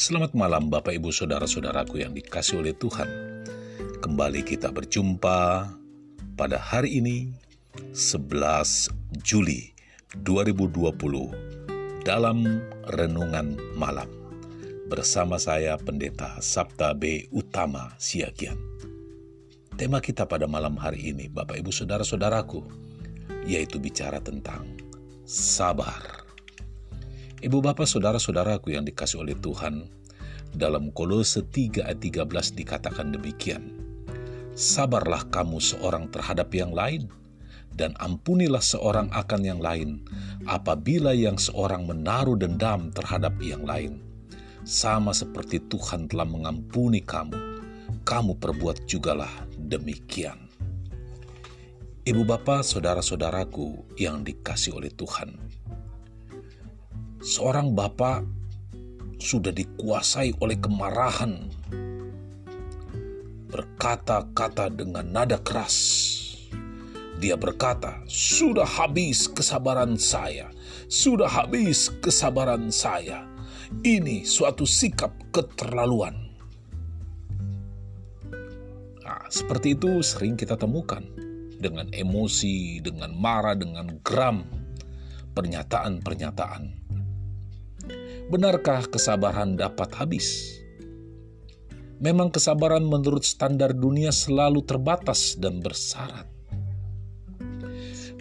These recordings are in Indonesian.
Selamat malam Bapak Ibu Saudara-saudaraku yang dikasih oleh Tuhan. Kembali kita berjumpa pada hari ini 11 Juli 2020 dalam renungan malam bersama saya Pendeta Sabta B. Utama Siagian. Tema kita pada malam hari ini Bapak Ibu Saudara-saudaraku yaitu bicara tentang sabar. Ibu bapak saudara-saudaraku yang dikasih oleh Tuhan, dalam Kolose 3 ayat 13 dikatakan demikian. Sabarlah kamu seorang terhadap yang lain, dan ampunilah seorang akan yang lain, apabila yang seorang menaruh dendam terhadap yang lain. Sama seperti Tuhan telah mengampuni kamu, kamu perbuat jugalah demikian. Ibu bapak, saudara-saudaraku yang dikasih oleh Tuhan, seorang bapak sudah dikuasai oleh kemarahan, berkata-kata dengan nada keras. Dia berkata, "Sudah habis kesabaran saya, sudah habis kesabaran saya. Ini suatu sikap keterlaluan." Nah, seperti itu sering kita temukan dengan emosi, dengan marah, dengan geram, pernyataan-pernyataan Benarkah kesabaran dapat habis? Memang kesabaran menurut standar dunia selalu terbatas dan bersyarat.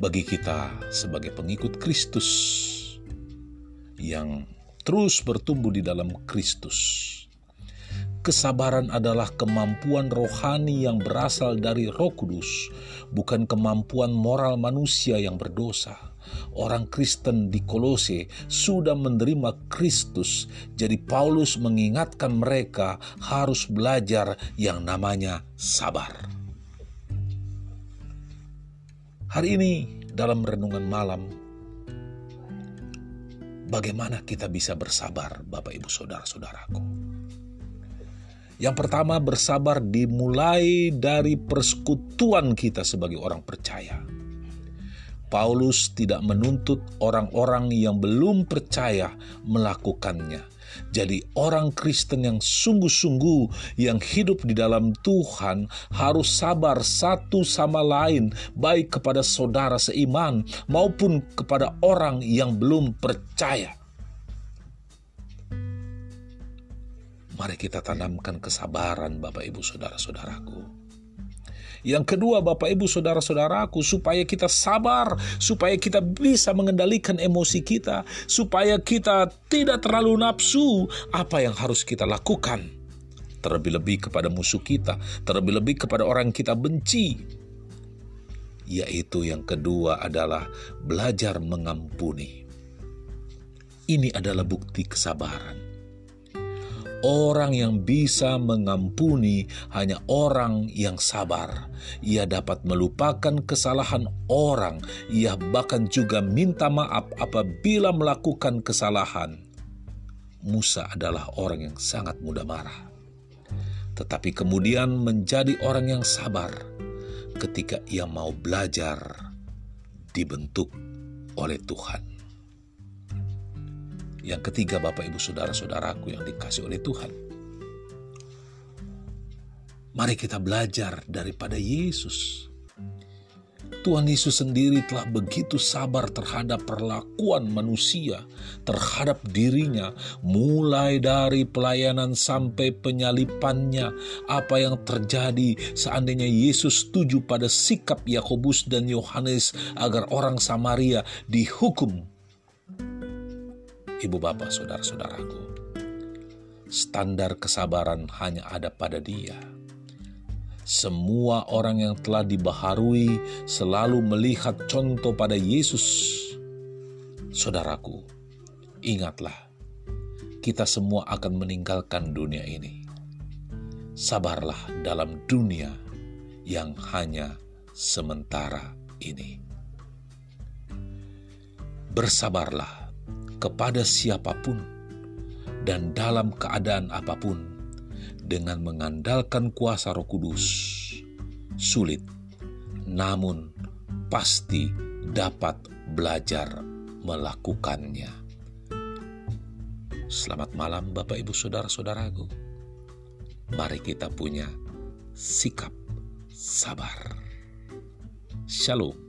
Bagi kita sebagai pengikut Kristus yang terus bertumbuh di dalam Kristus, kesabaran adalah kemampuan rohani yang berasal dari Roh Kudus, bukan kemampuan moral manusia yang berdosa orang Kristen di Kolose sudah menerima Kristus. Jadi Paulus mengingatkan mereka harus belajar yang namanya sabar. Hari ini dalam renungan malam bagaimana kita bisa bersabar Bapak Ibu Saudara-saudaraku. Yang pertama bersabar dimulai dari persekutuan kita sebagai orang percaya Paulus tidak menuntut orang-orang yang belum percaya melakukannya. Jadi, orang Kristen yang sungguh-sungguh yang hidup di dalam Tuhan harus sabar satu sama lain, baik kepada saudara seiman maupun kepada orang yang belum percaya. Mari kita tanamkan kesabaran, Bapak, Ibu, saudara-saudaraku yang kedua, Bapak Ibu Saudara-saudaraku, supaya kita sabar, supaya kita bisa mengendalikan emosi kita, supaya kita tidak terlalu nafsu, apa yang harus kita lakukan? Terlebih-lebih kepada musuh kita, terlebih-lebih kepada orang yang kita benci. Yaitu yang kedua adalah belajar mengampuni. Ini adalah bukti kesabaran Orang yang bisa mengampuni hanya orang yang sabar. Ia dapat melupakan kesalahan orang. Ia bahkan juga minta maaf apabila melakukan kesalahan. Musa adalah orang yang sangat mudah marah, tetapi kemudian menjadi orang yang sabar ketika ia mau belajar dibentuk oleh Tuhan. Yang ketiga, Bapak Ibu Saudara-saudaraku yang dikasih oleh Tuhan. Mari kita belajar daripada Yesus. Tuhan Yesus sendiri telah begitu sabar terhadap perlakuan manusia, terhadap dirinya, mulai dari pelayanan sampai penyalipannya. Apa yang terjadi seandainya Yesus setuju pada sikap Yakobus dan Yohanes agar orang Samaria dihukum ibu bapak, saudara-saudaraku. Standar kesabaran hanya ada pada dia. Semua orang yang telah dibaharui selalu melihat contoh pada Yesus. Saudaraku, ingatlah, kita semua akan meninggalkan dunia ini. Sabarlah dalam dunia yang hanya sementara ini. Bersabarlah kepada siapa pun dan dalam keadaan apa pun dengan mengandalkan kuasa Roh Kudus. Sulit, namun pasti dapat belajar melakukannya. Selamat malam Bapak Ibu Saudara-saudaraku. Mari kita punya sikap sabar. Shalom.